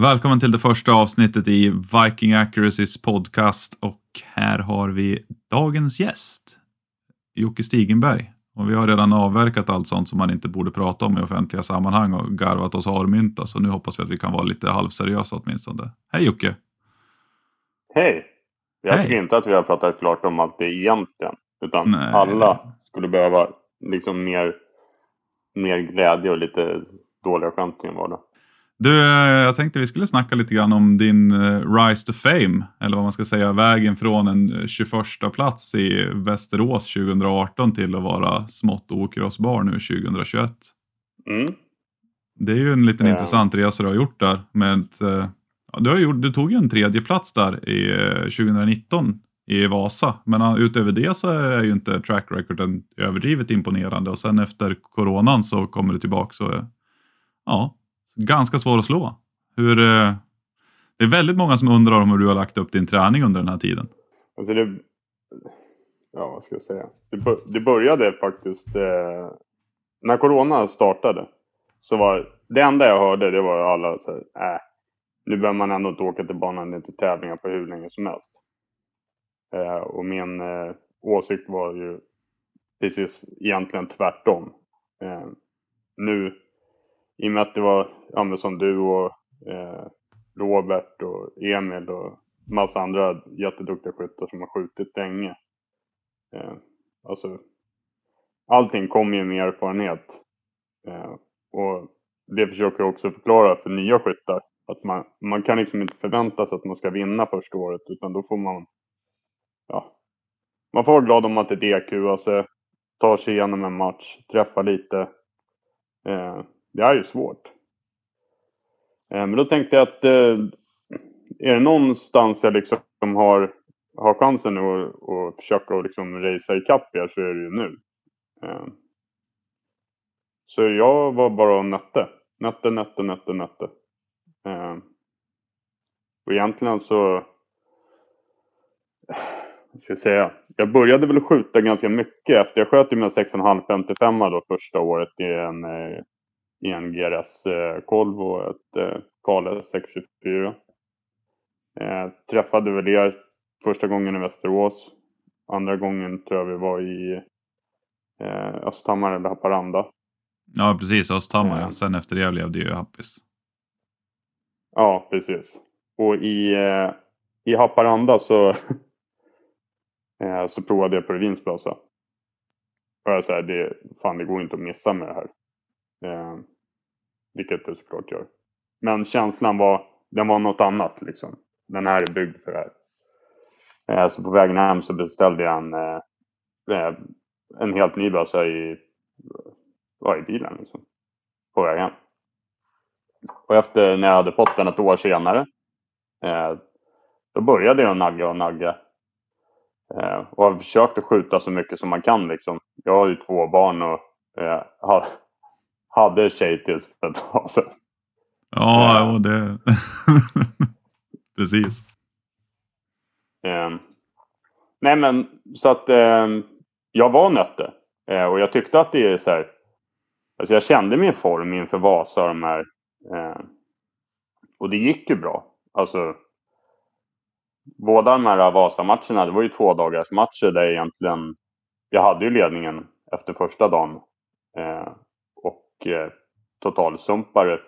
Välkommen till det första avsnittet i Viking Accuracys podcast och här har vi dagens gäst, Jocke Stigenberg. Och vi har redan avverkat allt sånt som man inte borde prata om i offentliga sammanhang och garvat oss harmynta så nu hoppas vi att vi kan vara lite halvseriösa åtminstone. Hej Jocke! Hej! Jag Hej. tycker inte att vi har pratat klart om allt det egentligen. Utan Nej. alla skulle behöva liksom mer, mer glädje och lite dåliga skämt i en vardag. Du, eh, jag tänkte vi skulle snacka lite grann om din eh, rise to fame, eller vad man ska säga, vägen från en eh, 21 plats i Västerås 2018 till att vara smått okrossbar nu 2021. Mm. Det är ju en liten Ja. intressant resa du har gjort där. Med ett, eh, du, har gjort, du tog ju en tredje plats där i eh, 2019 i Vasa. Men eh, utöver det så är ju inte track recorden överdrivet imponerande. Och sen efter coronan så kommer du tillbaka så eh, ja, ganska svår att slå. Hur, eh, det är väldigt många som undrar om hur du har lagt upp din träning under den här tiden. Alltså det... Ja, vad ska jag säga? Det, det började faktiskt... Eh, när Corona startade. Så var det enda jag hörde det var alla så här, äh, nu behöver man ändå inte åka till banan, det är inte tävlingar på hur länge som helst. Eh, och min eh, åsikt var ju precis egentligen tvärtom. Eh, nu, i och med att det var ja, men som du och eh, Robert och Emil och massa andra jätteduktiga skyttar som har skjutit länge. Eh, alltså, allting kommer ju med erfarenhet. Eh, och det försöker jag också förklara för nya skyttar. Att man, man kan liksom inte förvänta sig att man ska vinna första året utan då får man ja, man får vara glad om att det DQ, alltså tar sig igenom en match, träffar lite. Eh, det är ju svårt. Eh, men då tänkte jag att eh, är det någonstans jag liksom har, har chansen nu att, att försöka att liksom racea ikapp er så är det ju nu. Eh, så jag var bara och nötte. Nötte, nötte, nötte, nötte. Och egentligen så vad ska jag säga? Jag började väl skjuta ganska mycket efter. Jag sköt ju med 6,5 55 då första året i en, i en GRS eh, och ett eh, Kale 624. Eh, träffade väl er första gången i Västerås. Andra gången tror jag vi var i eh, Östhammar eller Haparanda. Ja precis, Östhammar. Ja. Sen efter det blev det ju Happis. Ja, precis. Och i, eh, i Haparanda så, eh, så provade jag på Revinsblåsa. Och jag säger, det, fan det går inte att missa med det här. Eh, vilket det såklart gör. Men känslan var, den var något annat liksom. Den här är byggd för det här. Eh, så på vägen hem så beställde jag en, eh, eh en helt ny bössa i, i bilen liksom. På vägen. hem. Och efter när jag hade fått den ett år senare. Eh, då började jag nagga och nagga. Eh, och har försökt att skjuta så mycket som man kan liksom. Jag har ju två barn och eh, hade tjej tills för ett tag sedan. Ja, och det... precis. Eh, nej men så att eh, jag var nötte. Eh, och jag tyckte att det är så här. Alltså jag kände min form inför Vasa och de här. Eh, och det gick ju bra. Alltså. Båda de här Vasa-matcherna, det var ju två dagars matcher där egentligen. Jag hade ju ledningen efter första dagen. Eh, och eh, totalsumpade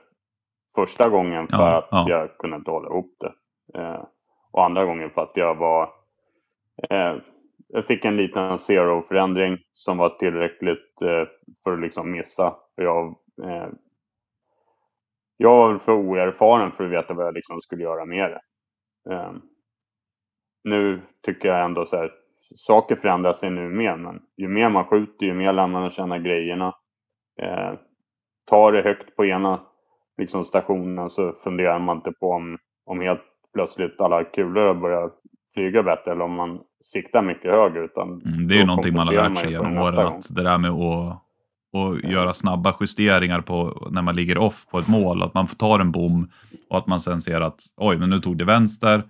första gången för Ja, att ja. jag kunde inte hålla ihop det. Eh, och andra gången för att jag var... Eh, jag fick en liten zero-förändring som var tillräckligt eh, för att liksom missa. För jag, jag var för oerfaren för att veta vad jag liksom skulle göra med det. Eh, nu tycker jag ändå så här, saker förändrar sig nu med, men ju mer man skjuter, ju mer lär man känna grejerna. Tar det högt på ena liksom stationen så funderar man inte på om, om helt plötsligt alla kulor börjar flyga bättre eller om man siktar mycket högre. Utan Mm, det är ju någonting man har lärt sig genom åren. Att det där med att och göra snabba justeringar på när man ligger off på ett mål. Att man får ta en bom och att man sen ser att oj, men nu tog det vänster.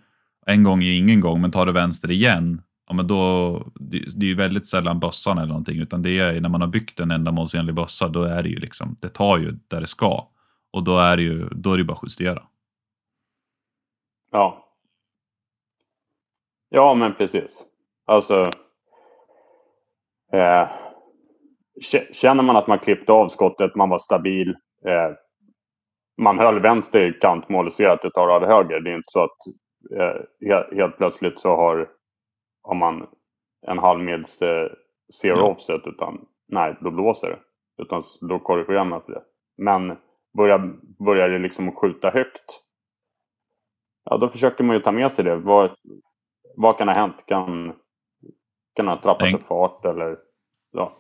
En gång är ingen gång, men tar det vänster igen. Ja, men då, det, det är ju väldigt sällan bössan eller någonting, utan det är när man har byggt en ändamålsenlig bössa, då är det ju liksom, det tar ju där det ska. Och då är det ju, då är det ju bara att justera. Ja. Ja, men precis. Alltså. Eh, känner man att man klippte av skottet, man var stabil. Eh, man höll vänster kantmål och ser att det tar av höger. Det är inte så att eh, helt, helt, plötsligt så har, har man en halvmils eh, zero offset. Utan nej, då blåser det. Utan då korrigerar man för det. Men börjar, börjar det liksom skjuta högt. Ja, då försöker man ju ta med sig det. Vad, vad kan ha hänt? Kan, kan ha trappat upp fart eller ja,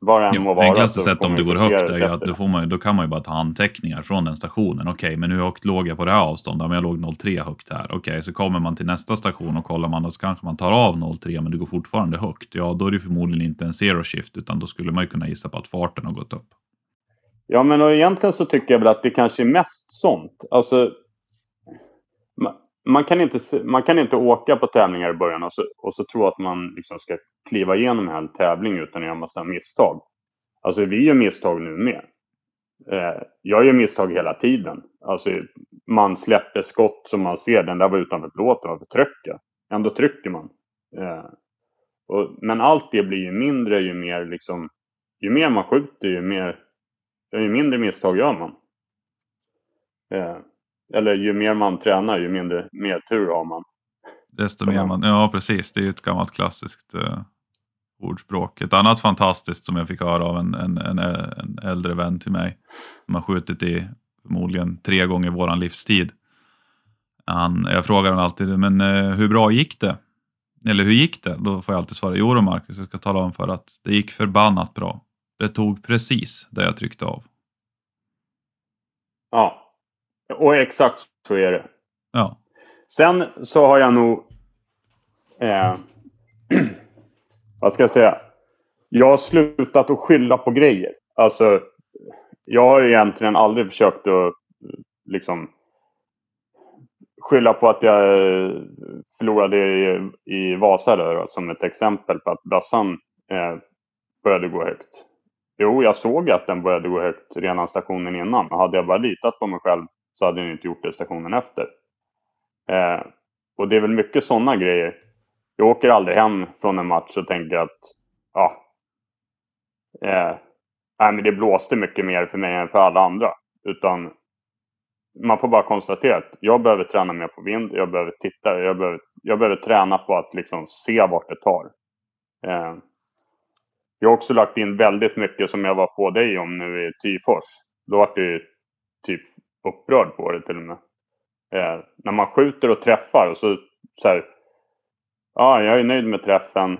vad det än må vara. Enklaste sättet om det går högt är ju att då, får man, då kan man ju bara ta anteckningar från den stationen. Okej, okay, men hur högt låg jag på det här avståndet? Men jag låg 0,3 högt här. Okej, okay, så kommer man till nästa station och kollar man och så kanske man tar av 0,3 men det går fortfarande högt. Ja, då är det förmodligen inte en zero shift utan då skulle man ju kunna gissa på att farten har gått upp. Ja, men och egentligen så tycker jag väl att det kanske är mest sånt. Alltså, man kan, inte, man kan inte åka på tävlingar i början och så, och så tro att man liksom ska kliva igenom en hel tävling utan att göra massa misstag. Alltså vi gör misstag nu med. Eh, jag gör misstag hela tiden. Alltså man släpper skott som man ser, den där var utanför plåten, varför trycker Ändå trycker man. Eh, och, men allt det blir ju mindre ju mer liksom, ju mer man skjuter ju mer, ju mindre misstag gör man. Eh, eller ju mer man tränar, ju mindre mer tur har man. Desto mer man, ja precis, det är ju ett gammalt klassiskt uh, ordspråk. Ett annat fantastiskt som jag fick höra av en, en, en, en äldre vän till mig som har skjutit i förmodligen tre gånger våran livstid. Han, jag frågar honom alltid, men uh, hur bra gick det? Eller hur gick det? Då får jag alltid svara, jo då Marcus, jag ska tala om för att det gick förbannat bra. Det tog precis där jag tryckte av. Ja, och exakt så är det. Ja. Sen så har jag nog... Eh, vad ska jag säga? Jag har slutat att skylla på grejer. Alltså, jag har egentligen aldrig försökt att liksom skylla på att jag eh, förlorade i, i Vasa där, som ett exempel på att bössan eh, började gå högt. Jo, jag såg att den började gå högt redan stationen innan. Hade jag bara litat på mig själv så hade jag inte gjort det stationen efter. Eh, och det är väl mycket sådana grejer. Jag åker aldrig hem från en match och tänker att ja, eh, nej, men det blåste mycket mer för mig än för alla andra. Utan man får bara konstatera att jag behöver träna mer på vind, jag behöver titta, jag behöver, jag behöver träna på att liksom se vart det tar. Eh, jag har också lagt in väldigt mycket som jag var på dig om nu i Tyfors. Då var du ju typ upprörd på det till och med. Eh, när man skjuter och träffar och så, så här, ja, jag är nöjd med träffen.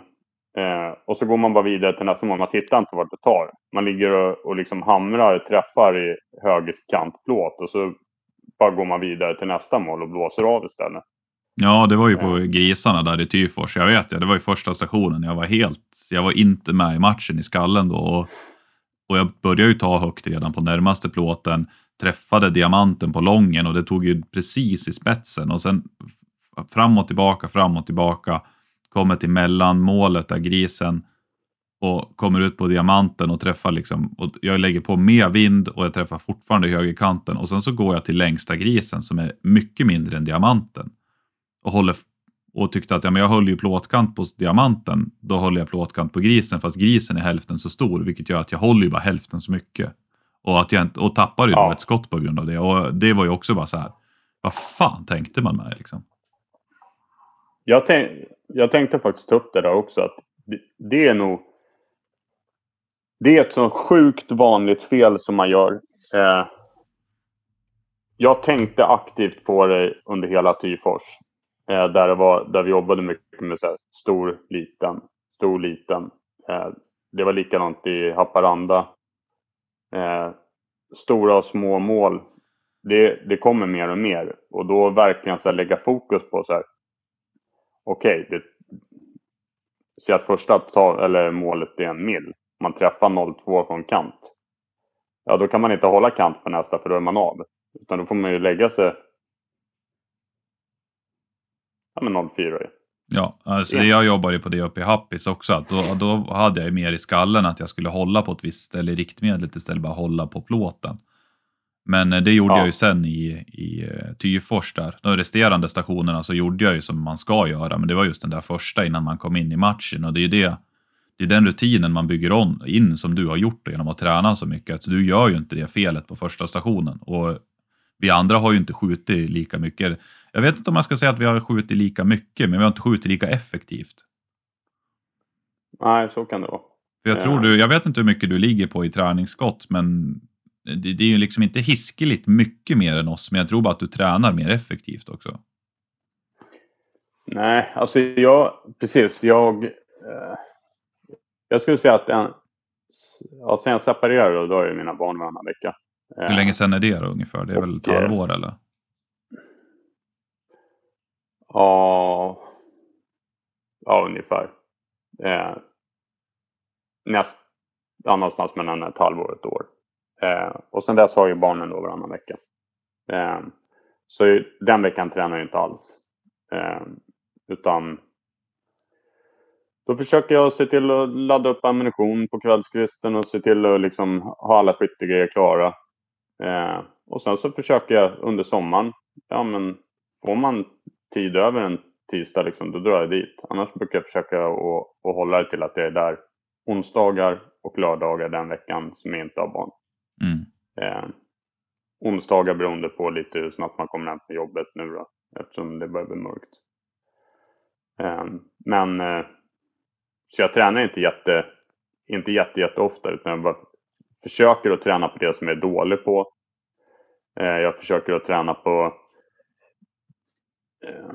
Eh, och så går man bara vidare till nästa mål. Man tittar inte vart det tar. Man ligger och, och liksom hamrar träffar i högerkantplåt och så bara går man vidare till nästa mål och blåser av istället. Ja, det var ju på grisarna där i Tyfors. Jag vet ja, det var ju första stationen. Jag var helt, jag var inte med i matchen i skallen då. Och, och jag började ju ta högt redan på närmaste plåten träffade diamanten på lången och det tog ju precis i spetsen och sen fram och tillbaka, fram och tillbaka. Kommer till mellanmålet där grisen och kommer ut på diamanten och träffar liksom och jag lägger på mer vind och jag träffar fortfarande högerkanten och sen så går jag till längsta grisen som är mycket mindre än diamanten och håller och tyckte att ja, men jag höll ju plåtkant på diamanten. Då håller jag plåtkant på grisen fast grisen är hälften så stor vilket gör att jag håller ju bara hälften så mycket. Och, att jag, och tappade ju ja. ett skott på grund av det. Och det var ju också bara så här. Vad fan tänkte man med liksom? Jag, tänk, jag tänkte faktiskt ta upp det där också. Att det, det är nog. Det är ett så sjukt vanligt fel som man gör. Eh, jag tänkte aktivt på det under hela Tyfors. Eh, där, det var, där vi jobbade mycket med så här, stor, liten, stor, liten. Eh, det var likadant i Haparanda eh, stora och små mål, det, det kommer mer och mer. Och då verkligen så lägga fokus på så här, okej, okay, se att första ta, eller målet är en mil. Man träffar 0,2 från kant. Ja, då kan man inte hålla kant på nästa för då är man av. Utan då får man ju lägga sig ja, men 0,4 Ja, alltså jag jobbade på det uppe i Happis också. Att då, då hade jag ju mer i skallen att jag skulle hålla på ett visst ställe i riktmedlet istället för att hålla på plåten. Men eh, det gjorde Ja. jag ju sen i, i eh, Tyfors där. De resterande stationerna så gjorde jag ju som man ska göra, men det var just den där första innan man kom in i matchen och det är ju det. Det är den rutinen man bygger on, in som du har gjort genom att träna så mycket. Att du gör ju inte det felet på första stationen och vi andra har ju inte skjutit lika mycket. Jag vet inte om man ska säga att vi har skjutit lika mycket, men vi har inte skjutit lika effektivt. Nej, så kan det vara. För jag, tror Ja. du, jag vet inte hur mycket du ligger på i träningsskott, men det, det är ju liksom inte hiskeligt mycket mer än oss, men jag tror bara att du tränar mer effektivt också. Nej, alltså jag, precis, jag, eh, jag skulle säga att en, ja, sen jag separerade då har jag mina barn varannan vecka. Eh, Hur länge sedan är det då ungefär? Det är väl ett eh, halvår eller? Ja, ja ungefär. Eh, näst, ja, någonstans mellan ett halvår och ett år. Eh, och sen dess har ju barnen då varannan vecka. Eh, så den veckan tränar jag inte alls. Eh, utan då försöker jag se till att ladda upp ammunition på kvällskvisten och se till att liksom ha alla skyttegrejer klara. Eh, och sen så försöker jag under sommaren, ja men får man tid över en tisdag liksom, då drar jag dit. Annars brukar jag försöka att, hålla det till att det är där onsdagar och lördagar den veckan som jag inte har barn. Mm. Eh, onsdagar beroende på lite hur snabbt man kommer hem från jobbet nu då, eftersom det börjar bli mörkt. Eh, men eh, så jag tränar inte jätte, inte jätte, jätte ofta utan jag bara försöker att träna på det som jag är dålig på. Eh, jag försöker att träna på eh,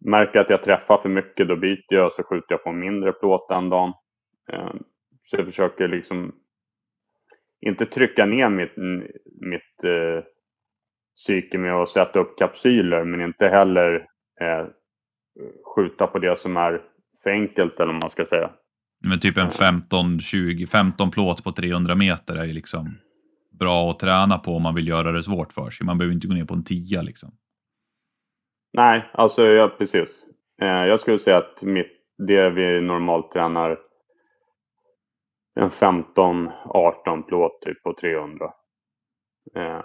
Märker att jag träffar för mycket, då byter jag och så skjuter jag på en mindre plåt den dagen. Eh, så jag försöker liksom inte trycka ner mitt, mitt eh, psyke med att sätta upp kapsyler, men inte heller eh, skjuta på det som är för enkelt, eller vad man ska säga. Men typ en 15, 20, 15 plåt på 300 meter är ju liksom bra att träna på om man vill göra det svårt för sig. Man behöver inte gå ner på en 10 liksom. Nej, alltså ja, precis. Eh, jag skulle säga att mitt, det vi normalt tränar en 15-18 plåt typ på 300. Eh,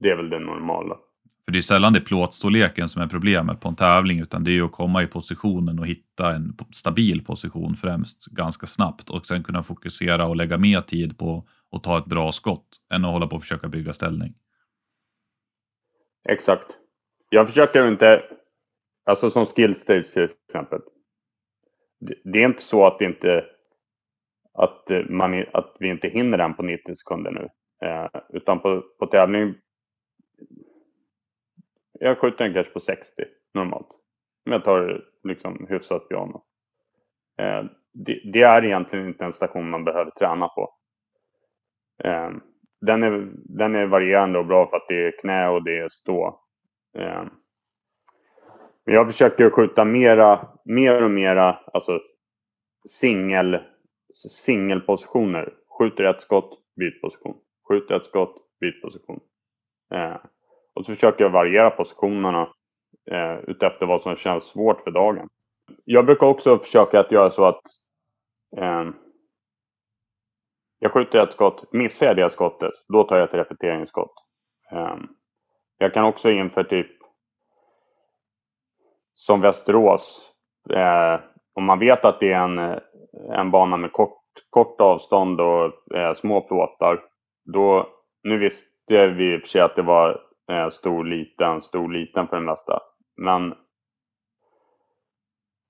det är väl det normala. För det är sällan det är plåtstorleken som är problemet på en tävling utan det är ju att komma i positionen och hitta en stabil position främst ganska snabbt och sen kunna fokusera och lägga mer tid på att ta ett bra skott än att hålla på och försöka bygga ställning. Exakt. Jag försöker inte, alltså som skill stage till exempel. Det, det är inte så att det inte att, eh, man, att vi inte hinner den på 90 sekunder nu. Eh, utan på, på tävling jag skjuter en kanske på 60 normalt. Men jag tar liksom hyfsat piano. Eh, det, det, är egentligen inte en station man behöver träna på. Eh, den, är, den är varierande och bra för att det är knä och det är stå. Eh, men jag försöker skjuta mera, mer och mera, alltså singel, singelpositioner. Skjuter ett skott, byt position. Skjuter ett skott, byt position. Eh, och så försöker jag variera positionerna eh, utefter vad som känns svårt för dagen. Jag brukar också försöka att göra så att eh, jag skjuter ett skott, missar jag det skottet, då tar jag ett repeteringsskott. Eh, jag kan också inför typ som Västerås, eh, om man vet att det är en, en bana med kort, kort avstånd och eh, små plåtar, då, nu visste vi i och för sig att det var eh, stor, liten, stor, liten för det mesta. Men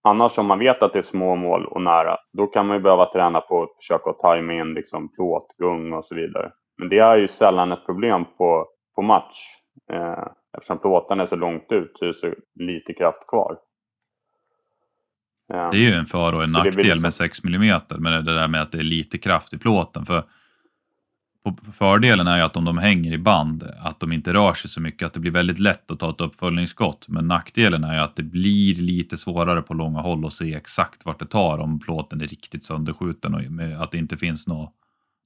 annars om man vet att det är små mål och nära, då kan man ju behöva träna på att försöka tajma in liksom plåtgung och så vidare. Men det är ju sällan ett problem på, på match. Eh, eftersom plåtarna är så långt ut så är det så lite kraft kvar. Det är ju en för och en Så nackdel liksom- med 6 mm, men det där med att det är lite kraft i plåten. För fördelen är ju att om de hänger i band, att de inte rör sig så mycket, att det blir väldigt lätt att ta ett uppföljningsskott. Men nackdelen är ju att det blir lite svårare på långa håll att se exakt vart det tar om plåten är riktigt sönderskjuten och att det inte finns någon,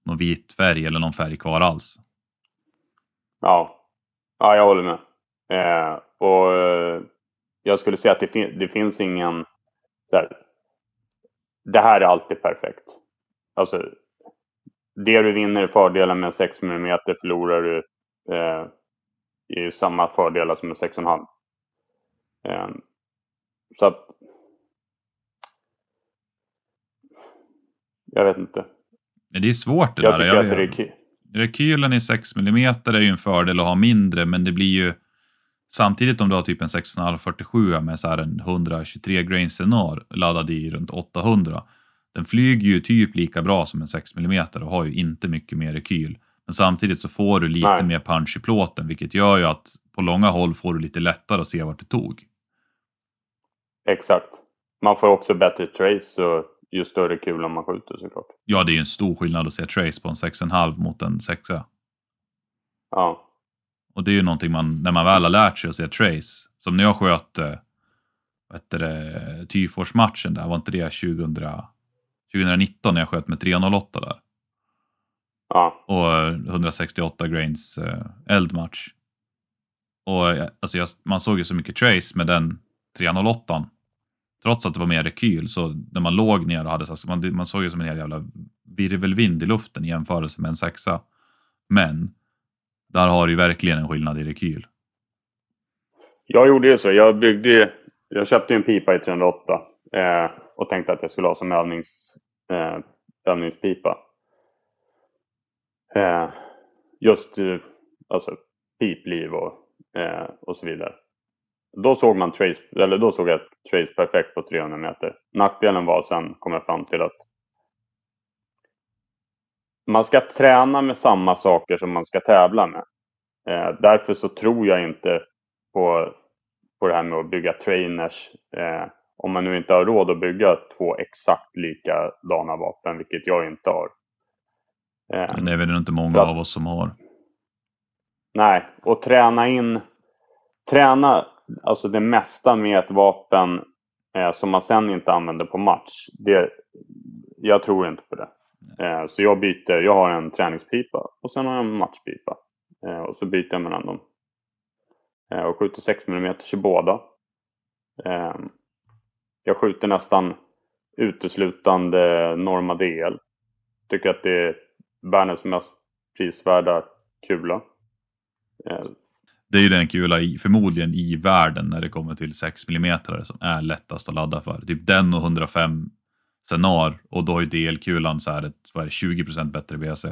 någon vit färg eller någon färg kvar alls. Ja, ja jag håller med. Eh, och eh, jag skulle säga att det, fin det finns ingen... Så här, det här är alltid perfekt. Alltså, det du vinner i fördelar med 6 mm förlorar du eh, i samma fördelar som med 6,5. Eh, så att jag vet inte. Det är svårt det jag där. Tycker Jag, att är, rekylen i 6 mm är ju en fördel att ha mindre men det blir ju samtidigt om du har typ en 6,547 med så en 123 grain senar laddad i runt 800 den flyger ju typ lika bra som en 6 mm och har ju inte mycket mer rekyl. Men samtidigt så får du lite Nej. mer punch i plåten vilket gör ju att på långa håll får du lite lättare att se vart det tog. exakt. Man får också bättre trace och ju större kula man skjuter såklart. Ja, det är ju en stor skillnad att se trace på en 6,5 mot en 6. Ja. Och det är ju någonting man, när man väl har lärt sig att se trace. Som när jag sköt eh, det, Tyfors-matchen där, var inte det 2000, 2019 när jag sköt med 308 där? Ja. och eh, 168 grains eh, eldmatch. Och eh, alltså jag, man såg ju så mycket trace med den 308 Trots att det var mer rekyl så när man låg ner och hade så man, man såg ju som en hel jävla virvelvind i luften i jämförelse med en sexa. Men där har du ju verkligen en skillnad i rekyl. Jag gjorde ju så. Jag byggde Jag köpte ju en pipa i 308 eh, och tänkte att jag skulle ha som övnings, eh, övningspipa. Eh, just eh, alltså pipliv och, eh, och så vidare. Då såg man trace, eller då såg jag trace perfekt på 300 meter. Nackdelen var sen, kom jag fram till att man ska träna med samma saker som man ska tävla med. Eh, därför så tror jag inte på, på det här med att bygga trainers. Eh, om man nu inte har råd att bygga två exakt likadana vapen, vilket jag inte har. Eh, det är väl inte många att- av oss som har. Nej, och träna in, träna alltså det mesta med ett vapen eh, som man sen inte använder på match. Det, jag tror inte på det. Eh, så jag byter, jag har en träningspipa och sen har jag en matchpipa. Eh, och så byter jag mellan dem. Eh, och skjuter 6 mm i båda. Eh, jag skjuter nästan uteslutande Norma DL. Tycker att det är världens mest prisvärda kula. Eh, det är ju den kula i, förmodligen i världen när det kommer till 6 mm som är lättast att ladda för. Typ den och 105 Senar och då har ju DL-kulan så här ett, vad är det, 20% bättre BC.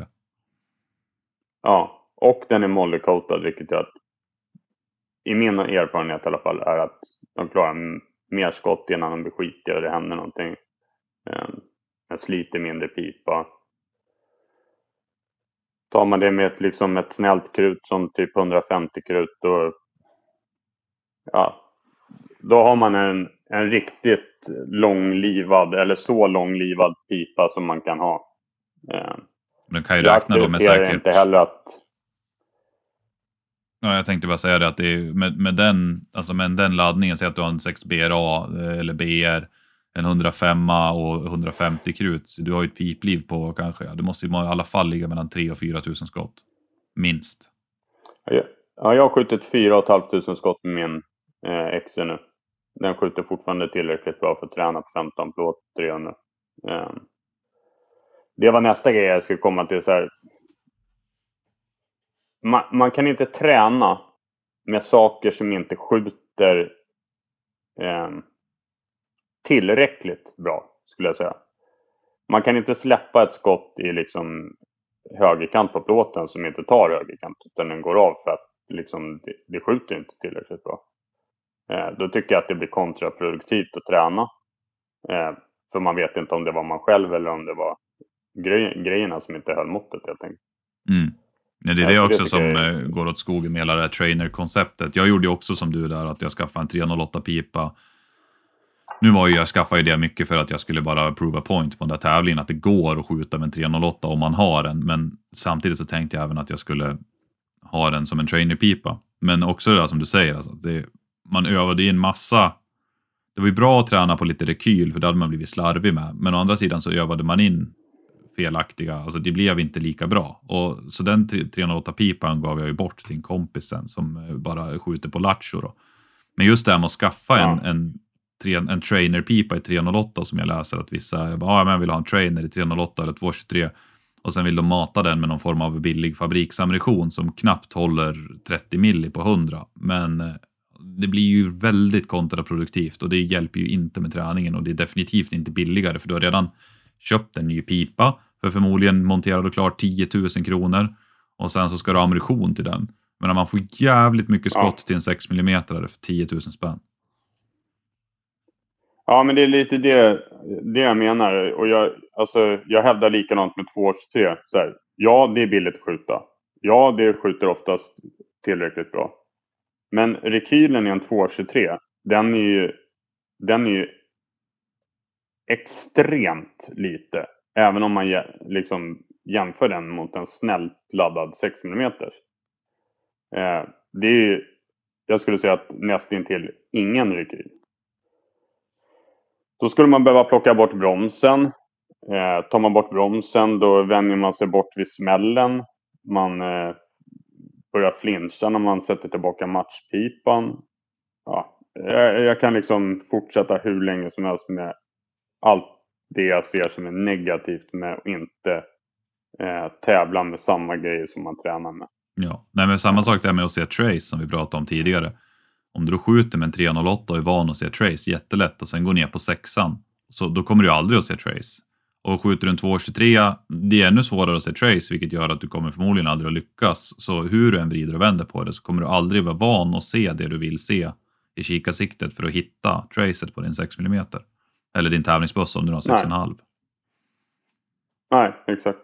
Ja, och den är mollycoatad vilket gör att i min erfarenhet i alla fall är att de klarar mer skott innan de blir skitiga och det händer någonting. Ehm, den sliter mindre pipa. Tar man det med ett, liksom ett snällt krut som typ 150 krut då, ja, då har man en, en riktigt långlivad eller så långlivad pipa som man kan ha. Eh, Men den kan ju Jag räkna då med säkert. inte heller att Ja, jag tänkte bara säga det att det är med, med den, alltså med den laddningen, säg att du har en 6 BRA eh, eller BR, en 105 och 150 krut. Du har ju ett pipliv på kanske, det måste ju i alla fall ligga mellan 3 och 4 tusen skott. Minst. Ja, jag har skjutit 4 500 skott med min eh, XE nu. Den skjuter fortfarande tillräckligt bra för att träna på 15 plåt 300. Ehm, det var nästa grej jag skulle komma till. Så här. Man, man kan inte träna med saker som inte skjuter eh, tillräckligt bra, skulle jag säga. Man kan inte släppa ett skott i liksom högerkant på plåten som inte tar högerkant utan den går av för att liksom, det, det skjuter inte tillräckligt bra. Eh, då tycker jag att det blir kontraproduktivt att träna. Eh, för man vet inte om det var man själv eller om det var grej, grejerna som inte höll måttet helt enkelt. Mm. Ja, det är det så det också som jag eh, går åt skogen med hela det här trainer-konceptet. Jag gjorde ju också som du där att jag skaffade en 308 pipa. Nu var ju jag skaffade ju det mycket för att jag skulle bara prova point på den där tävlingen att det går att skjuta med en 308 om man har den. Men samtidigt så tänkte jag även att jag skulle ha den som en trainer-pipa. Men också det där som du säger, alltså, att det, man övade in massa. Det var ju bra att träna på lite rekyl för det hade man blivit slarvig med. Men å andra sidan så övade man in felaktiga, alltså det blev inte lika bra. Och, så den 308 pipan gav jag ju bort till en kompis sen som eh, bara skjuter på lattjo. Men just det här med att skaffa en, Ja. en, tre- en trainer-pipa i 308 som jag läser att vissa bara, ja, men vill ha en trainer i 308 eller 223. Och sen vill de mata den med någon form av billig fabriksammunition som knappt håller 30 milli på 100. Men eh, det blir ju väldigt kontraproduktivt och det hjälper ju inte med träningen och det är definitivt inte billigare för du har redan köpt en ny pipa för förmodligen monterad och klart 10 000 kronor och sen så ska du ha ammunition till den. Men man får jävligt mycket skott Ja. till en 6 mm för 10 000 spänn. Ja, men det är lite det, det jag menar. Och jag, alltså, jag hävdar likadant med 283. Så här, ja, det är billigt att skjuta. Ja, det skjuter oftast tillräckligt bra. Men rekylen i en 223, den är ju, den är ju extremt lite. Även om man liksom jämför den mot en snällt laddad 6 mm. Eh, det är ju, jag skulle säga att nästintill ingen rekyl. Då skulle man behöva plocka bort bromsen. Eh, tar man bort bromsen då vänjer man sig bort vid smällen. Man eh, börjar flincha när man sätter tillbaka matchpipan. Ja, jag, jag kan liksom fortsätta hur länge som helst med allt det jag ser som är negativt med att inte eh, tävla med samma grejer som man tränar med. Ja, nej men samma sak där med att se trace som vi pratade om tidigare. Om du då skjuter med en 308 och är van att se trace jättelätt och sen går ner på sexan så då kommer du aldrig att se trace. Och skjuter en 223, det är ännu svårare att se trace vilket gör att du kommer förmodligen aldrig att lyckas. Så hur du än vrider och vänder på det så kommer du aldrig vara van att se det du vill se i kikarsiktet för att hitta tracet på din 6 mm. Eller din tävlingsbössa om du har 6,5. Nej, exakt.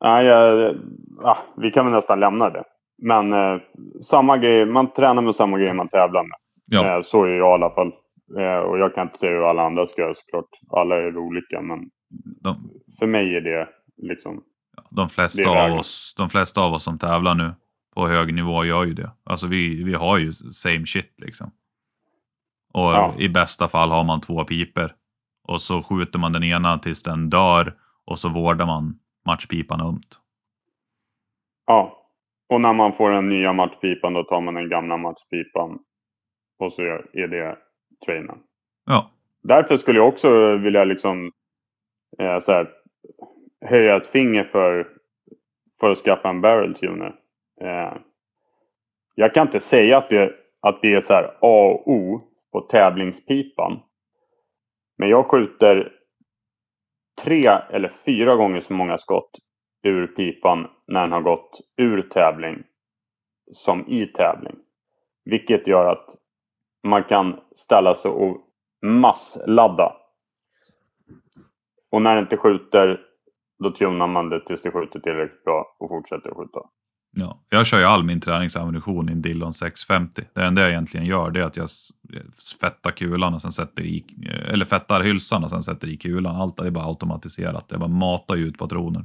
Nej, jag, ah, vi kan väl nästan lämna det. Men eh, samma grej, man tränar med samma grej man tävlar med. Ja, Eh, så är jag i alla fall. Eh, och jag kan inte säga hur alla andra ska göra såklart. Alla är olika men de, för mig är det liksom. de, flesta Det av oss, de flesta av oss som tävlar nu på hög nivå gör ju det. Alltså vi, vi har ju same shit liksom. Och Ja. i bästa fall har man två piper och så skjuter man den ena tills den dör och så vårdar man matchpipan ömt. Ja. Och när man får den nya matchpipan då tar man den gamla matchpipan. Och så är det trainen. Ja, Därför skulle jag också vilja liksom eh, så här, höja ett finger för, för att skaffa en barrel tuner. Eh, jag kan inte säga att det, att det är så här A och O på tävlingspipan. Men jag skjuter tre eller fyra gånger så många skott ur pipan när den har gått ur tävling som i tävling. Vilket gör att man kan ställa sig och massladda. Och när det inte skjuter, då tunar man det tills det skjuter tillräckligt bra och fortsätter att skjuta. ja. Jag kör ju all min träningsammunition i en Dillon 650. Det enda jag egentligen gör det är att jag fettar kulan och sen sätter i, eller fettar hylsan och sen sätter i kulan. Allt är bara automatiserat. Jag bara matar ut patroner.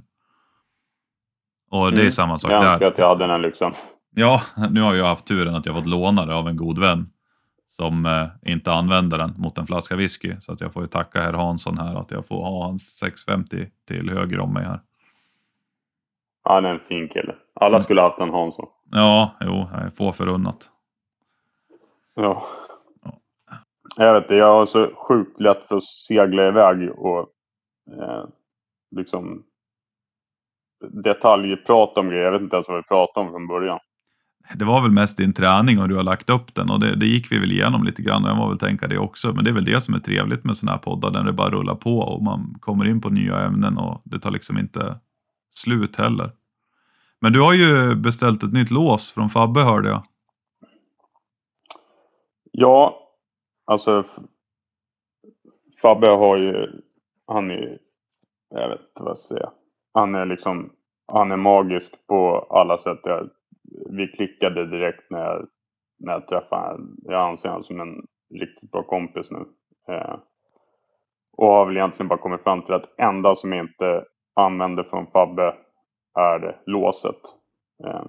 Och det är Mm. samma sak Jag där. önskar att jag hade den lyxan. Ja, nu har jag haft turen att jag fått låna det av en god vän som eh, inte använder den mot en flaska whisky. Så att jag får ju tacka herr Hansson här att jag får ha hans 650 till höger om mig här. Han är en fin kille. Alla Mm. skulle haft en Hansson. Ja, jo, jag är få förunnat. Ja. Ja. Jag vet inte, jag har så sjukt lätt för att segla iväg och eh, liksom detaljprata om grejer. Jag vet inte ens vad vi pratade om från början. Det var väl mest din träning och du har lagt upp den och det, det gick vi väl igenom lite grann och jag må väl tänka det också. Men det är väl det som är trevligt med sådana här poddar när det bara rullar på och man kommer in på nya ämnen och det tar liksom inte slut heller. Men du har ju beställt ett nytt lås från Fabbe hörde jag. Ja, alltså Fabbe har ju, han är, jag vet inte vad jag ska säga. Han är liksom, han är magisk på alla sätt. Jag, vi klickade direkt när jag, när jag träffade honom. Jag anser honom som en riktigt bra kompis nu. Eh, och har väl egentligen bara kommit fram till att enda som jag inte använder från Fabbe är låset. Eh,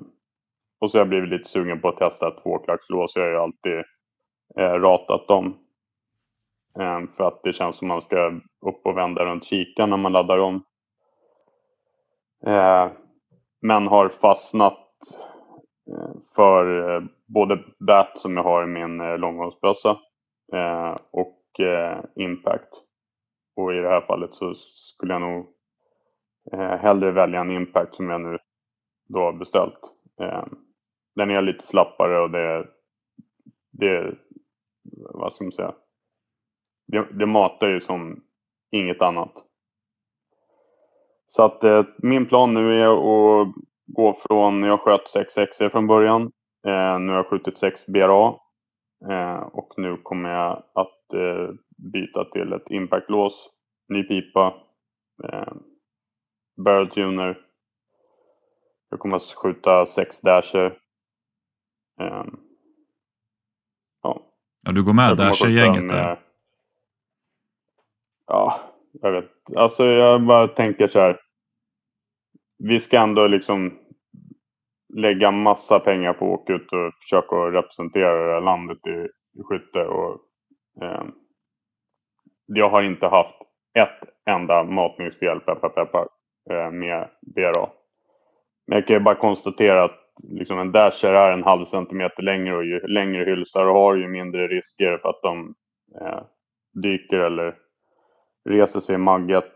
och så har jag blivit lite sugen på att testa ett tvåklackslås. Jag har ju alltid eh, ratat dem. Eh, för att det känns som man ska upp och vända runt kikaren när man laddar om. Eh, men har fastnat Eh, för eh, både bat som jag har i min eh, långhållsbössa och impact. Och i det här fallet så skulle jag nog hellre välja en Impact som jag nu då har beställt. Den är lite slappare och det, det vad ska man säga, det, det matar ju som inget annat. Så att eh, min plan nu är att gå från, jag sköt 6 6 från början. Eh, nu har jag skjutit 6 BRA. Eh, och nu kommer jag att eh, byta till ett impactlås, ny pipa, eh, barrel tuner. Jag kommer att skjuta 6 dasher. Eh, ja. ja, du går med dasher-gänget där? Ja, jag vet. Alltså jag bara tänker så här. Vi ska ändå liksom lägga massa pengar på att åka ut och försöka representera det här landet i, i skytte. Och, eh, jag har inte haft ett enda matningsfel, peppar peppar, eh, med BRA. Men jag kan ju bara konstatera att liksom en dasher är en halv centimeter längre och ju längre hylsar du har ju mindre risker för att de eh, dyker eller reser sig i magget.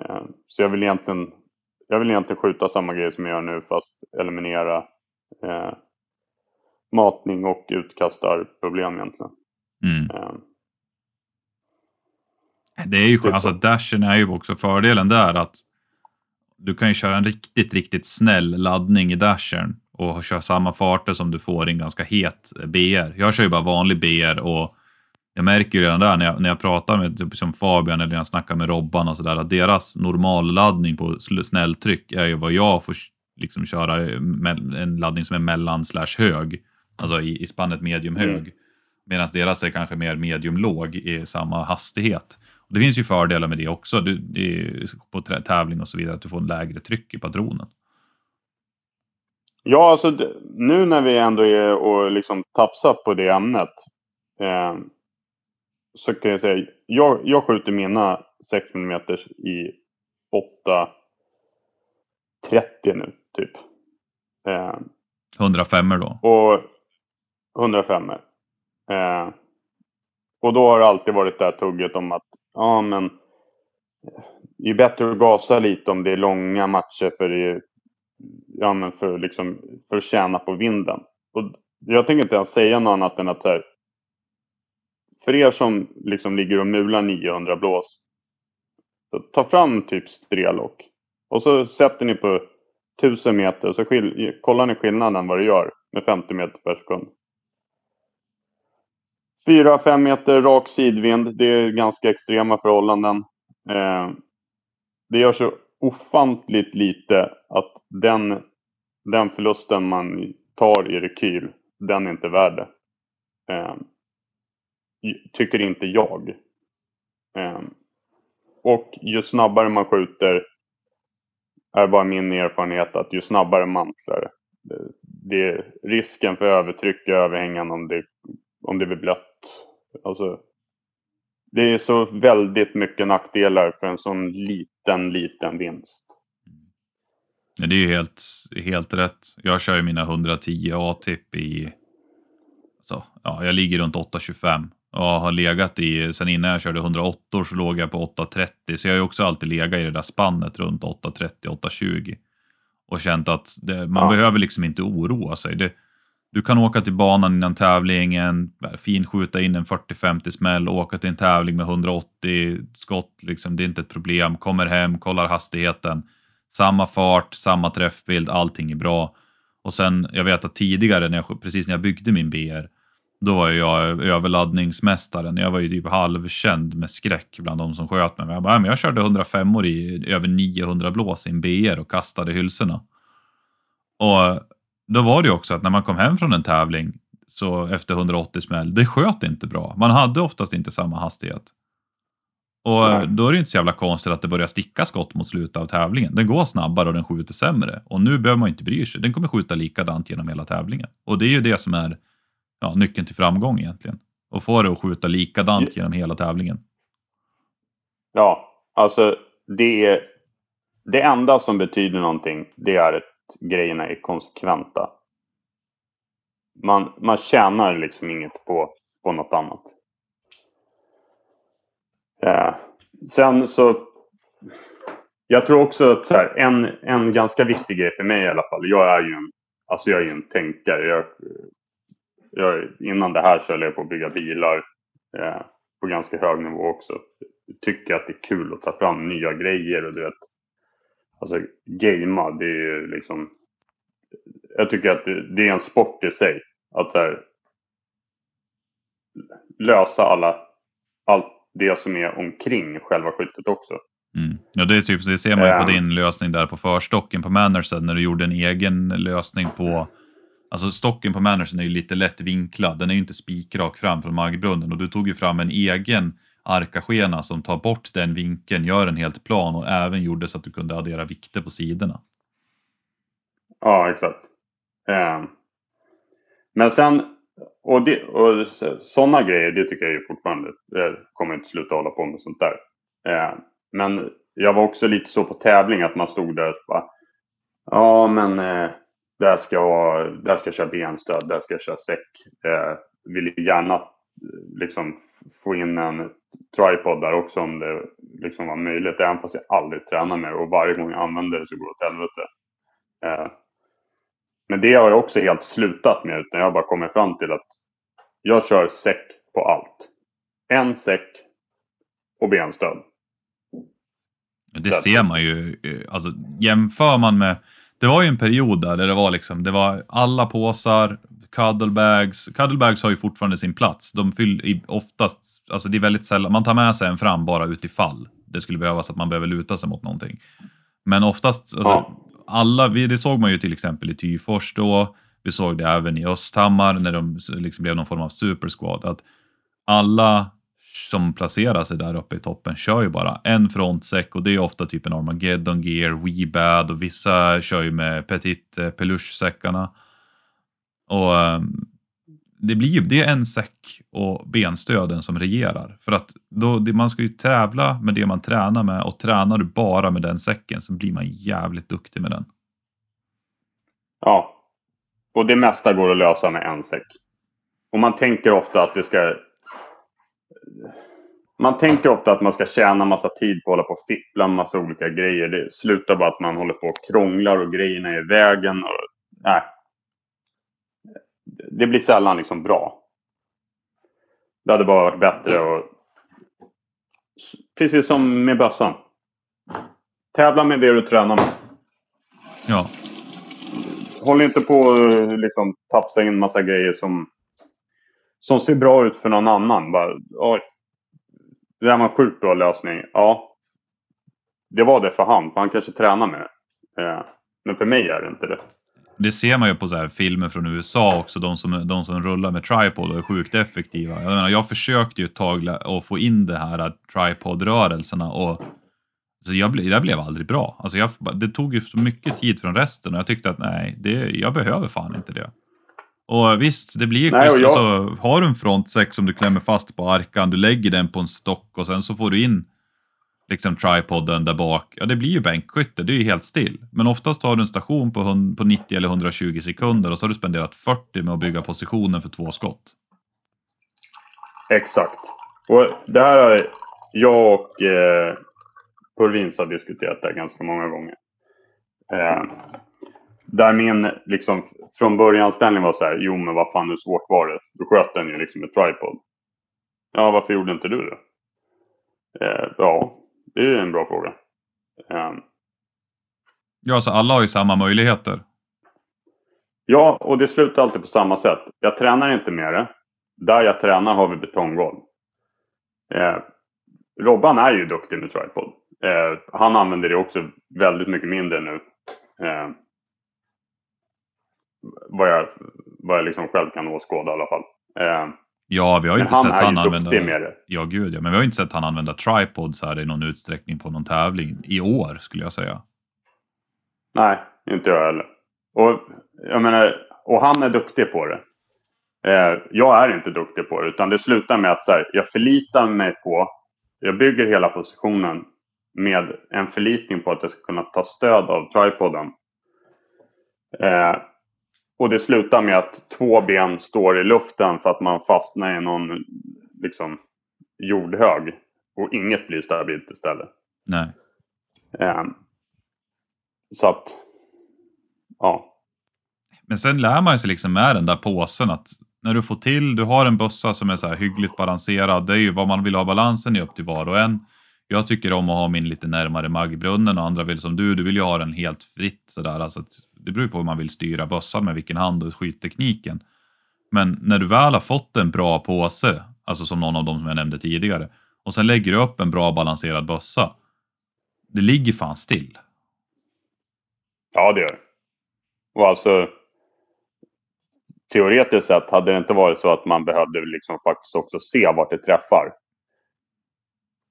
Eh, så jag vill egentligen jag vill egentligen skjuta samma grej som jag gör nu fast eliminera eh, matning och utkastarproblem egentligen. Mm. Eh. Det är ju skönt, alltså dashen är ju också fördelen där att du kan ju köra en riktigt, riktigt snäll laddning i dashen och köra samma farter som du får i en ganska het BR. Jag kör ju bara vanlig BR och jag märker ju redan där när jag, när jag pratar med typ som Fabian eller när jag snackar med Robban och sådär att deras normalladdning på snälltryck är ju vad jag får liksom köra en laddning som är mellan slash hög. Alltså i, i spannet medium hög. Mm. Medan deras är kanske mer medium låg i samma hastighet. Och det finns ju fördelar med det också. Du, det på tävling och så vidare att du får en lägre tryck i patronen. Ja, alltså nu när vi ändå är och liksom tafsar på det ämnet. Eh, så kan jag säga, jag, jag skjuter mina 6 mm i 8.30 nu typ. Eh, 105 då? Och 105 eh, Och då har det alltid varit det här tugget om att ja men det är bättre att gasa lite om det är långa matcher för, det, ja, men för, liksom, för att tjäna på vinden. Och jag tänker inte ens säga något annat än att här, för er som liksom ligger och mular 900 blås. Ta fram typ strelock Och så sätter ni på 1000 meter så kollar ni skillnaden vad det gör med 50 meter per sekund. 4-5 meter rak sidvind. Det är ganska extrema förhållanden. Eh, det gör så ofantligt lite att den, den förlusten man tar i rekyl, den är inte värd det. Eh, tycker inte jag. Ehm, och ju snabbare man skjuter är bara min erfarenhet att ju snabbare mantlar det är risken för övertryck är överhängande om det, om det blir blött. Alltså, det är så väldigt mycket nackdelar för en sån liten, liten vinst. Ja, det är ju helt, helt rätt. Jag kör ju mina 110 A-tipp i, så, ja, jag ligger runt 825 och har legat i, sen innan jag körde 108 så låg jag på 830 så jag har ju också alltid legat i det där spannet runt 830-820 och känt att det, man ja. behöver liksom inte oroa sig. Det, du kan åka till banan innan tävlingen, finskjuta in en 40-50 smäll, åka till en tävling med 180 skott, liksom, det är inte ett problem. Kommer hem, kollar hastigheten, samma fart, samma träffbild, allting är bra. Och sen, jag vet att tidigare, när jag, precis när jag byggde min BR, då var jag överladdningsmästaren. Jag var ju typ halvkänd med skräck bland de som sköt mig. Jag, bara, men jag körde 105 år i över 900 blås i en BR och kastade hylsorna. Och då var det ju också att när man kom hem från en tävling så efter 180 smäll, det sköt inte bra. Man hade oftast inte samma hastighet. Och då är det inte så jävla konstigt att det börjar sticka skott mot slutet av tävlingen. Den går snabbare och den skjuter sämre. Och nu behöver man inte bry sig. Den kommer skjuta likadant genom hela tävlingen. Och det är ju det som är ja, nyckeln till framgång egentligen. Och få det att skjuta likadant genom hela tävlingen. Ja, alltså det är det enda som betyder någonting, det är att grejerna är konsekventa. Man, man tjänar liksom inget på, på något annat. Eh, sen så jag tror också att så här, en, en ganska viktig grej för mig i alla fall. Jag är ju en, alltså jag är en tänkare. Jag, jag, innan det här så höll jag på att bygga bilar eh, på ganska hög nivå också. Jag tycker att det är kul att ta fram nya grejer och du vet. Alltså gamea, det är ju liksom. Jag tycker att det, det är en sport i sig. Att så här, lösa alla, allt det som är omkring själva skyttet också. Mm. Ja, det, är typ, det ser man ju på Ehm. din lösning där på förstocken på Mannersen när du gjorde en egen lösning på Alltså stocken på managern är ju lite lätt vinklad. Den är ju inte spikrak fram från maggbrunnen och du tog ju fram en egen arkaskena som tar bort den vinkeln, gör den helt plan och även gjorde så att du kunde addera vikter på sidorna. Ja, exakt. Um, men sen, och, det, och sådana grejer, det tycker jag ju fortfarande, jag kommer inte sluta hålla på med sånt där. Um, men jag var också lite så på tävling att man stod där och bara, ja men eh, där ska där ska jag köra benstöd, där ska jag köra säck. Eh, vill gärna eh, liksom få in en tripod där också om det liksom var möjligt. Även fast jag aldrig tränar med det och varje gång jag använder det så går det åt helvete. Eh, men det har jag också helt slutat med. Utan jag har bara kommit fram till att jag kör säck på allt. En säck och benstöd. Det ser man ju, eh, alltså jämför man med, det var ju en period där det var liksom, det var alla påsar, cuddlebags, cuddlebags har ju fortfarande sin plats. De fyller oftast, alltså det är väldigt sällan, man tar med sig en fram bara utifall det skulle behövas att man behöver luta sig mot någonting. Men oftast, alltså, Ja. alla, det såg man ju till exempel i Tyfors då, vi såg det även i Östhammar när de liksom blev någon form av super squad. Att alla som placerar sig där uppe i toppen kör ju bara en frontsäck och det är ofta typ en Armageddon Gear, WeBad och vissa kör ju med Petit eh, peluche-säckarna. Och ehm, det blir ju, det är en säck och benstöden som regerar. För att då, det, man ska ju tävla med det man tränar med och tränar du bara med den säcken så blir man jävligt duktig med den. Ja. Och det mesta går att lösa med en säck. Och man tänker ofta att det ska... Man tänker ofta att man ska tjäna massa tid på att hålla på och fippla med massa olika grejer. Det slutar bara att man håller på och krånglar och grejerna är i vägen. Och, nej. Det blir sällan liksom bra. Det hade bara varit bättre och Precis som med bössan. Tävla med det du tränar med. Ja, Håll inte på och liksom tafsa in massa grejer som, som ser bra ut för någon annan. Bara, oj, det där var en sjukt bra lösning. Ja, det var det för han, för han kanske tränar med det. Eh, men för mig är det inte det. det ser man ju på så här filmer från USA också, de som, de som rullar med tripod och är sjukt effektiva. Jag, menar, jag försökte ju ett tag att få in det här tripod-rörelserna och så jag, ble, jag blev aldrig bra. Alltså jag, det tog ju så mycket tid från resten och jag tyckte att nej, det, jag behöver fan inte det. Och visst, det blir och schysst. jag- Alltså, har du en frontsäck som du klämmer fast på arkan, du lägger den på en stock och sen så får du in liksom tripoden där bak. Ja, det blir ju bänkskytte, det är ju helt still. Men oftast har du en station på, på 90 eller 120 sekunder och så har du spenderat 40 med att bygga positionen för två skott. Exakt. Och det här har jag och eh, Purvins har diskuterat det ganska många gånger. Eh, där min liksom från början ställning var så här, jo men vad fan hur svårt var det? Du sköt den ju liksom med tripod. Ja, varför gjorde inte du det? Eh, ja, det är en bra fråga. Eh, Ja, så alla har ju samma möjligheter. ja, och det slutar alltid på samma sätt. Jag tränar inte med det. Där jag tränar har vi betonggolv. Eh, Robban är ju duktig med tripod. Eh, han använder det också väldigt mycket mindre nu. Vad jag, vad jag liksom själv kan åskåda i alla fall. Eh, Ja, vi har inte han sett han använda... med det. Ja, gud ja. Men vi har inte sett han använda tripods här i någon utsträckning på någon tävling i år skulle jag säga. Nej, inte jag heller. Och, jag menar, och han är duktig på det. Eh, jag är inte duktig på det. Utan det slutar med att så här, jag förlitar mig på, jag bygger hela positionen med en förlitning på att jag ska kunna ta stöd av tripoden. Eh, och det slutar med att två ben står i luften för att man fastnar i någon liksom, jordhög. Och inget blir stabilt istället. Nej. Eh, så att, ja. Men sen lär man sig liksom med den där påsen att när du får till, du har en bössa som är så här hyggligt balanserad. Det är ju vad man vill ha balansen i upp till var och en. Jag tycker om att ha min lite närmare maggbrunnen och andra vill som du, du vill ju ha den helt fritt sådär. Alltså att det beror på hur man vill styra bössan med vilken hand och skjuttekniken. Men när du väl har fått en bra påse, alltså som någon av dem som jag nämnde tidigare, och sen lägger du upp en bra balanserad bössa. Det ligger fan still. Ja, det gör det. Och alltså teoretiskt sett hade det inte varit så att man behövde liksom faktiskt också se vart det träffar.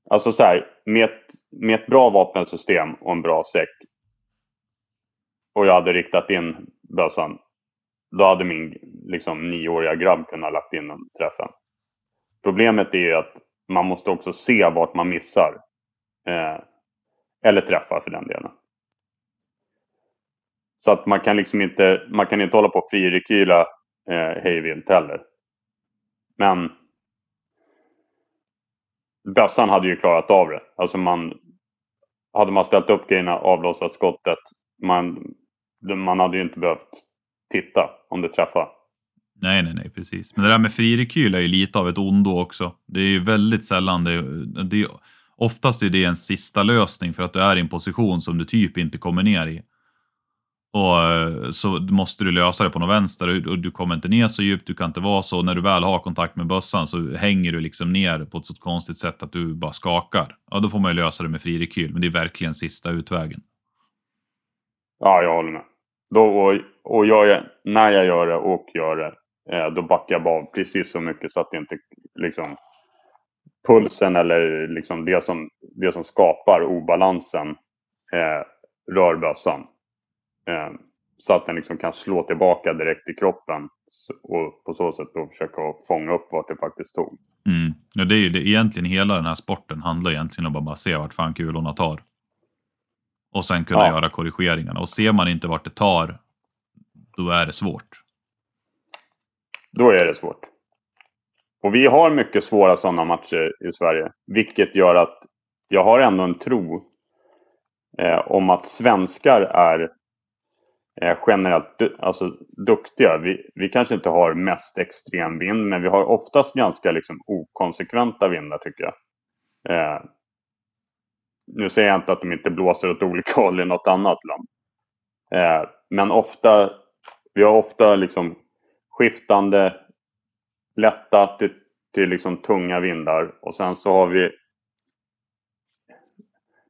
Alltså så här, med ett, med ett bra vapensystem och en bra säck och jag hade riktat in bössan, då hade min liksom, nioåriga grabb kunnat lagt in den träffen. Problemet är ju att man måste också se vart man missar. Eh, eller träffar för den delen. Så att man kan liksom inte, man kan inte hålla på och frirekyla eh, hejvilt heller. Men bössan hade ju klarat av det. Alltså man, hade man ställt upp grejerna, avlossat skottet, man, man hade ju inte behövt titta om det träffade. Nej, nej, nej, precis. Men det där med frirekyl är ju lite av ett ondo också. Det är ju väldigt sällan det, det oftast är det en sista lösning för att du är i en position som du typ inte kommer ner i. Och eh, så måste du lösa det på något vänster och du kommer inte ner så djupt, du kan inte vara så. När du väl har kontakt med bössan så hänger du liksom ner på ett så konstigt sätt att du bara skakar. Ja, då får man ju lösa det med fri rekyl, men det är verkligen sista utvägen. Ja, jag håller med. Då, och och jag, när jag gör det och gör det, eh, då backar jag av precis så mycket så att det inte liksom pulsen eller liksom det som, det som skapar obalansen eh, rör bössan. Eh, så att den liksom kan slå tillbaka direkt i kroppen och på så sätt då försöka fånga upp vart det faktiskt tog. Mm. Ja, det är ju det, egentligen hela den här sporten handlar egentligen om att bara se vart fan kulorna tar. Och sen kunna ja. göra korrigeringarna. Och ser man inte vart det tar, då är det svårt. Då är det svårt. Och vi har mycket svåra sådana matcher i Sverige. Vilket gör att jag har ändå en tro eh, om att svenskar är eh, generellt alltså, duktiga. Vi, vi kanske inte har mest extrem vind, men vi har oftast ganska liksom, okonsekventa vindar tycker jag. Eh, nu säger jag inte att de inte blåser åt olika håll i något annat land. Eh, men ofta, vi har ofta liksom skiftande lätta till, till liksom tunga vindar och sen så har vi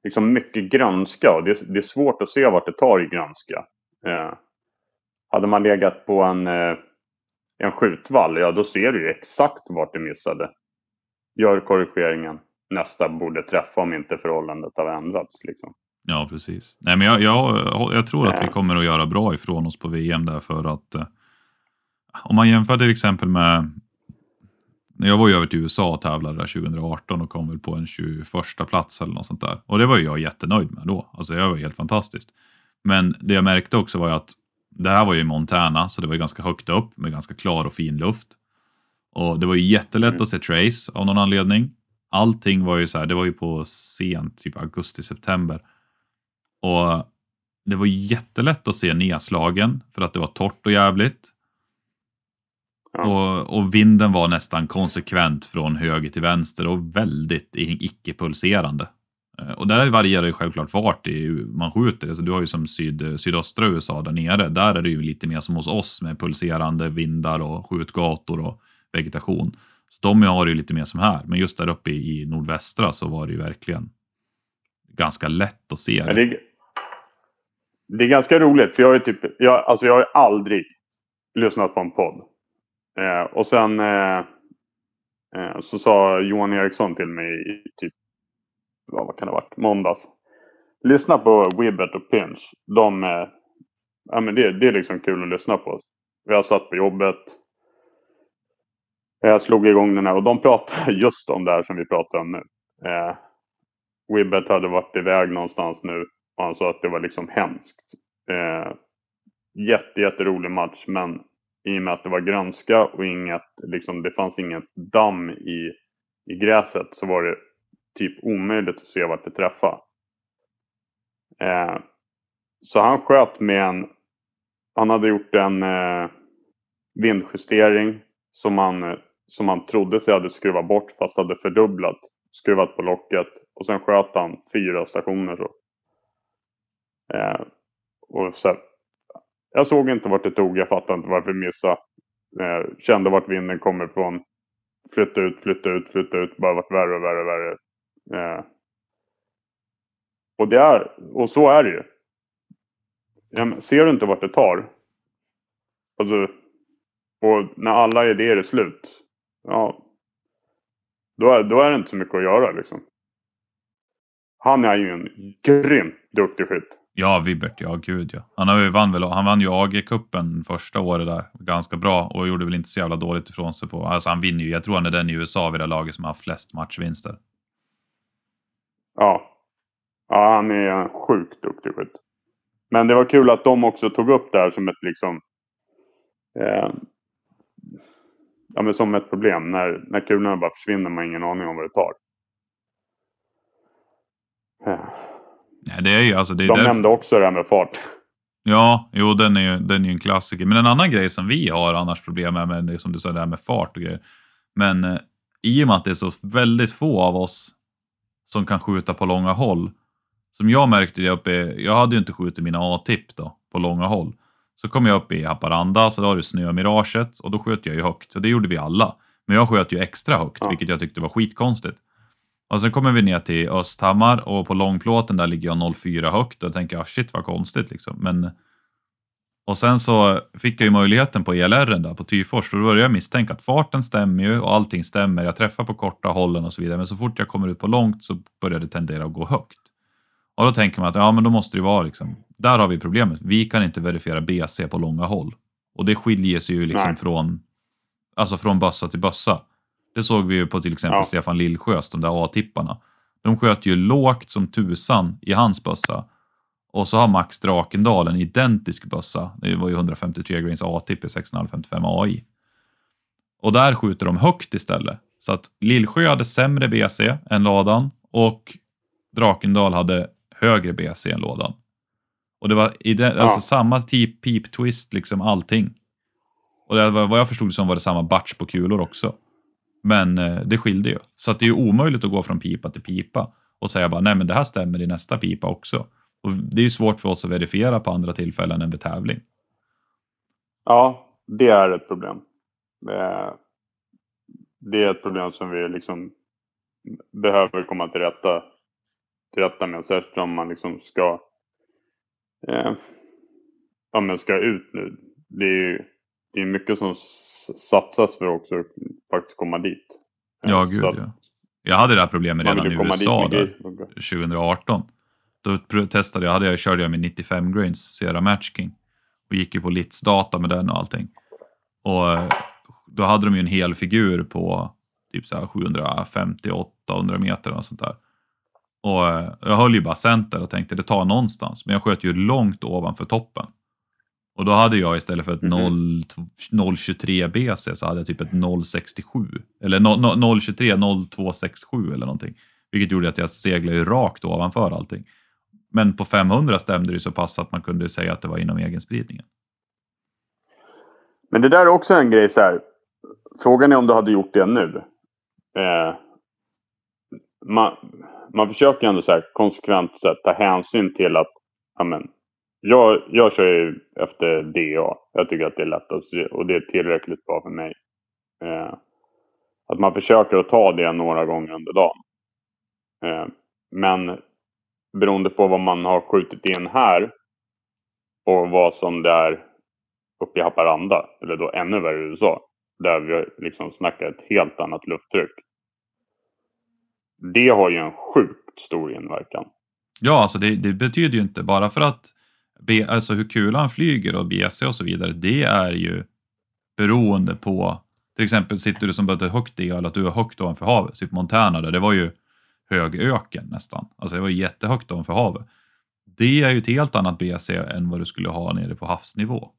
liksom mycket grönska och det, det är svårt att se vart det tar i grönska. Eh, hade man legat på en, eh, en skjutvall, ja då ser du ju exakt vart det missade. Gör korrigeringen, nästa borde träffa om inte förhållandet har ändrats. Liksom. Ja, precis. Nej, men jag, jag, jag tror att vi eh. kommer att göra bra ifrån oss på VM därför att eh, om man jämför till exempel med jag var ju över till USA och tävlade där 2018 och kom väl på en 21 plats eller något sånt där. Och det var ju jag jättenöjd med då. Alltså det var helt fantastiskt. Men det jag märkte också var ju att det här var ju i Montana så det var ganska högt upp med ganska klar och fin luft. Och det var ju jättelätt mm. att se Trace av någon anledning. Allting var ju så här, det var ju på sent, typ augusti-september. Och det var jättelätt att se nedslagen för att det var torrt och jävligt. Ja. Och, och, vinden var nästan konsekvent från höger till vänster och väldigt icke-pulserande. Eh, och där varierar ju självklart vart man skjuter. Alltså du har ju som syd, sydöstra USA där nere. Där är det ju lite mer som hos oss med pulserande vindar och skjutgator och vegetation. Så de har ju lite mer som här. Men just där uppe i, nordvästra så var det ju verkligen ganska lätt att se. Det. Det, är, det är ganska roligt för jag har typ, jag, alltså jag har aldrig lyssnat på en podd. Eh, och sen eh, eh, så sa Johan Eriksson till mig typ vad, vad kan det ha varit, måndags. Lyssna på Wibbert och Pinch. De, eh, ja, men det, det är liksom kul att lyssna på. Vi har satt på jobbet. Jag slog igång den här och de pratade just om det här som vi pratar om nu. Eh, Wibbert hade varit iväg någonstans nu och han sa att det var liksom hemskt. Eh, jätte, jätterolig match men i och med att det var grönska och inget, liksom, det fanns inget damm i, i gräset så var det typ omöjligt att se vart det träffade. Eh, så han sköt med en, han hade gjort en eh, vindjustering som han, eh, som han trodde sig hade skruvat bort fast hade fördubblat. Skruvat på locket och sen sköt han fyra stationer så. Eh, och så jag såg inte vart det tog, jag fattade inte varför jag missade. Eh, kände vart vinden kommer ifrån. Flytta ut, flytta ut, flytta ut. Bara vart värre och värre och värre. Eh, och, det är, och så är det ju. Ja, ser du inte vart det tar? Alltså, och när alla idéer är slut. Ja. Då är, då är det inte så mycket att göra liksom. Han är ju en grymt duktig skytt. Ja, Wibbert. ja gud ja. Han, har ju vann väl, han vann ju AG-cupen första året där ganska bra och gjorde väl inte så jävla dåligt ifrån sig på. Alltså han vinner ju, jag tror han är den i USA vid det laget som har haft flest matchvinster. Ja. Ja, han är en sjukt duktig skytt. Men det var kul att de också tog upp det här som ett liksom eh, ja, men som ett problem. När, när kulorna bara försvinner man har ingen aning om vad det tar. Eh. Ja, det är ju alltså, det är De därför... nämnde också det här med fart. Ja, jo den är ju den är en klassiker. Men en annan grej som vi har annars problem med, med det som du sa, det här med fart och grejer. Men eh, i och med att det är så väldigt få av oss som kan skjuta på långa håll. Som jag märkte det uppe, jag hade ju inte skjutit mina A-tipp då på långa håll. Så kom jag upp i Haparanda, så då har du snömiraget och då sköt jag ju högt. Och det gjorde vi alla. Men jag sköt ju extra högt, Ja. vilket jag tyckte var skitkonstigt. Och sen kommer vi ner till Östhammar och på långplåten där ligger jag 0,4 högt och jag tänker ah, shit vad konstigt liksom. Men och sen så fick jag ju möjligheten på ELR där på Tyfors och då började jag misstänka att farten stämmer ju och allting stämmer. Jag träffar på korta hållen och så vidare. Men så fort jag kommer ut på långt så börjar det tendera att gå högt. Och då tänker man att ja, men då måste det vara liksom. Där har vi problemet. Vi kan inte verifiera BC på långa håll och det skiljer sig ju liksom Nej. från alltså från bössa till bössa. Det såg vi ju på till exempel Ja. Stefan Lillsjös, de där A-tipparna. De sköt ju lågt som tusan i hans bössa. Och så har Max Drakendal en identisk bössa. Det var ju 153 grains A-tipp i 655 AI. Och där skjuter de högt istället. Så att Lillsjö hade sämre BC än ladan och Drakendal hade högre BC än lådan. Och det var i den, alltså Ja. samma typ peep twist liksom allting. Och det var, vad jag förstod som var det samma batch på kulor också. Men eh, det skilde ju. Så att det är ju omöjligt att gå från pipa till pipa och säga bara nej men det här stämmer i nästa pipa också. Och det är ju svårt för oss att verifiera på andra tillfällen än vid tävling. Ja, det är ett problem. Eh, Det är ett problem som vi liksom behöver komma till rätta, till rätta med. Särskilt om man liksom ska, eh, ja, men ska ut nu. Det är ju det är mycket som satsas för att också faktiskt komma dit. Eh, Ja, gud så att ja. Jag hade det här problemet redan i USA där, grejer som funkar. 2018. Då testade jag, hade jag, körde jag med 95 grains Sierra Match King och gick ju på Lits data med den och allting. Och eh, då hade de ju en hel figur på typ så här 750-800 meter och sånt där. Och eh, jag höll ju bara center och tänkte det tar någonstans, men jag sköt ju långt ovanför toppen. Och då hade jag istället för ett. 0, 023 BC så hade jag typ ett 067 eller no- no- 023 0267 eller någonting. Vilket gjorde att jag seglade ju rakt ovanför allting. Men på 500 stämde det så pass att man kunde säga att det var inom egenspridningen. Men det där är också en grej så här. Frågan är om du hade gjort det nu. Eh, man, man försöker ändå så här konsekvent så här, ta hänsyn till att amen, jag, jag kör ju efter DA. Jag tycker att det är lättast och det är tillräckligt bra för mig. Eh, att man försöker att ta det några gånger under dagen. Eh, men beroende på vad man har skjutit in här och vad som det är uppe i Haparanda, eller då ännu värre i USA, där vi liksom snackar ett helt annat lufttryck. Det har ju en sjukt stor inverkan. Ja, alltså det, det betyder ju inte bara för att B, alltså hur kulan flyger och BC och så vidare. Det är ju beroende på till exempel sitter du som böter högt i eller att du är högt ovanför havet. Typ Montana där, det var ju hög öken nästan. Alltså det var jättehögt ovanför havet. Det är ju ett helt annat BC än vad du skulle ha nere på havsnivå.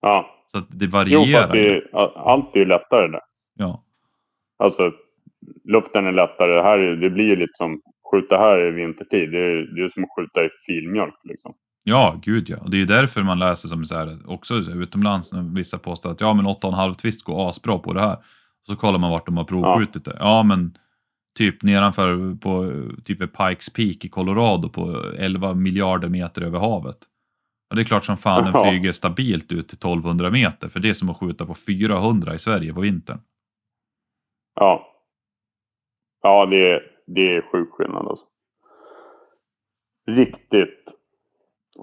Ja, Så det jo för varierar. det är, allt är ju lättare där. Ja. Alltså, luften är lättare. Här är, det blir ju lite som skjuta här i vintertid, det är, det är som att skjuta i filmjölk liksom. Ja, gud ja. Och det är ju därför man läser som så här, också så här, utomlands när vissa påstår att ja men 8,5 twist går asbra på det här. Så kollar man vart de har provskjutit det. Ja men typ nedanför på typ Pikes Peak i Colorado på 11 miljarder meter över havet. Och det är klart som fan den Ja. flyger stabilt ut till 1200 meter för det är som att skjuta på 400 i Sverige på vintern. Ja. Ja, det är, det är sjuk skillnad alltså. Riktigt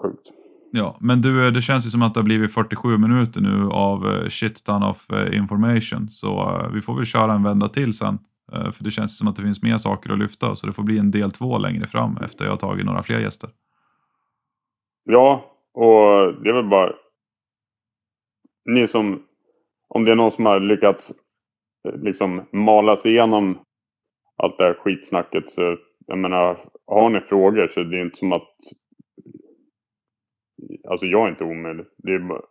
sjukt. Ja, men du, det känns ju som att det har blivit 47 minuter nu av eh, shit ton of eh, information. Så eh, vi får väl köra en vända till sen. Eh, För det känns som att det finns mer saker att lyfta. Så det får bli en del två längre fram efter jag har tagit några fler gäster. Ja, och det är väl bara... Ni som... Om det är någon som har lyckats eh, liksom mala sig igenom allt det här skitsnacket så jag menar, har ni frågor så det är inte som att... Alltså jag är inte omöjlig. Det är bara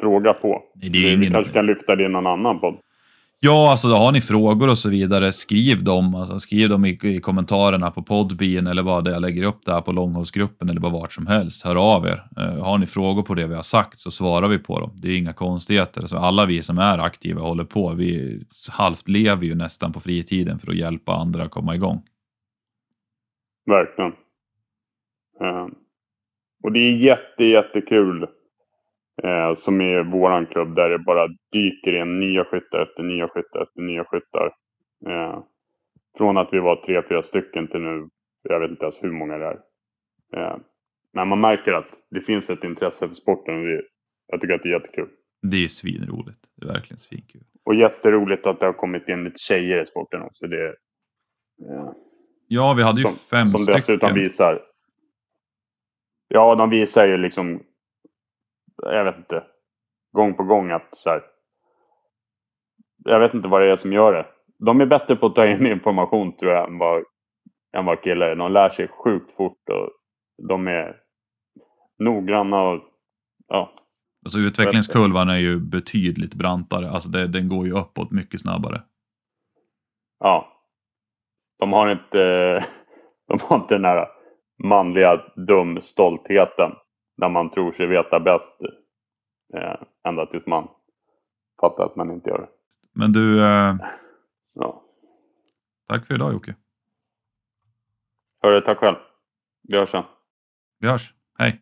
fråga på. Nej, det är vi ingen- kanske kan lyfta det i någon annan podd. Ja, alltså har ni frågor och så vidare, skriv dem. Alltså, skriv dem i, i kommentarerna på Podbean eller vad det jag lägger upp där på långhållsgruppen eller bara vart som helst. Hör av er. Eh, har ni frågor på det vi har sagt så svarar vi på dem. Det är inga konstigheter. Alltså, alla vi som är aktiva och håller på, vi halvt lever ju nästan på fritiden för att hjälpa andra att komma igång. Verkligen. Uh, och det är jätte, jättekul. Eh, som i våran klubb där det bara dyker in nya skyttar efter nya skyttar efter nya skyttar. Eh, från att vi var tre, fyra stycken till nu, jag vet inte ens hur många det är. Eh, men man märker att det finns ett intresse för sporten och det, jag tycker att det är jättekul. Det är ju svinroligt. Det är verkligen svinkul. Och jätteroligt att det har kommit in lite tjejer i sporten också. Det, eh, Ja, vi hade ju som, fem som stycken. dessutom visar. Ja, de visar ju liksom. Jag vet inte. Gång på gång att så här. Jag vet inte vad det är som gör det. De är bättre på att ta in information tror jag än vad, än vad killar är. De lär sig sjukt fort och de är noggranna och ja. Alltså utvecklingskurvan är ju betydligt brantare. Alltså det, den går ju uppåt mycket snabbare. ja. De har inte, de har inte den här manliga dum När man tror sig veta bäst. Eh, ända tills man fattar att man inte gör det. Men du, eh, Ja. tack för idag Jocke. Hörru, tack själv. Vi hörs sen. Vi hörs. Hej!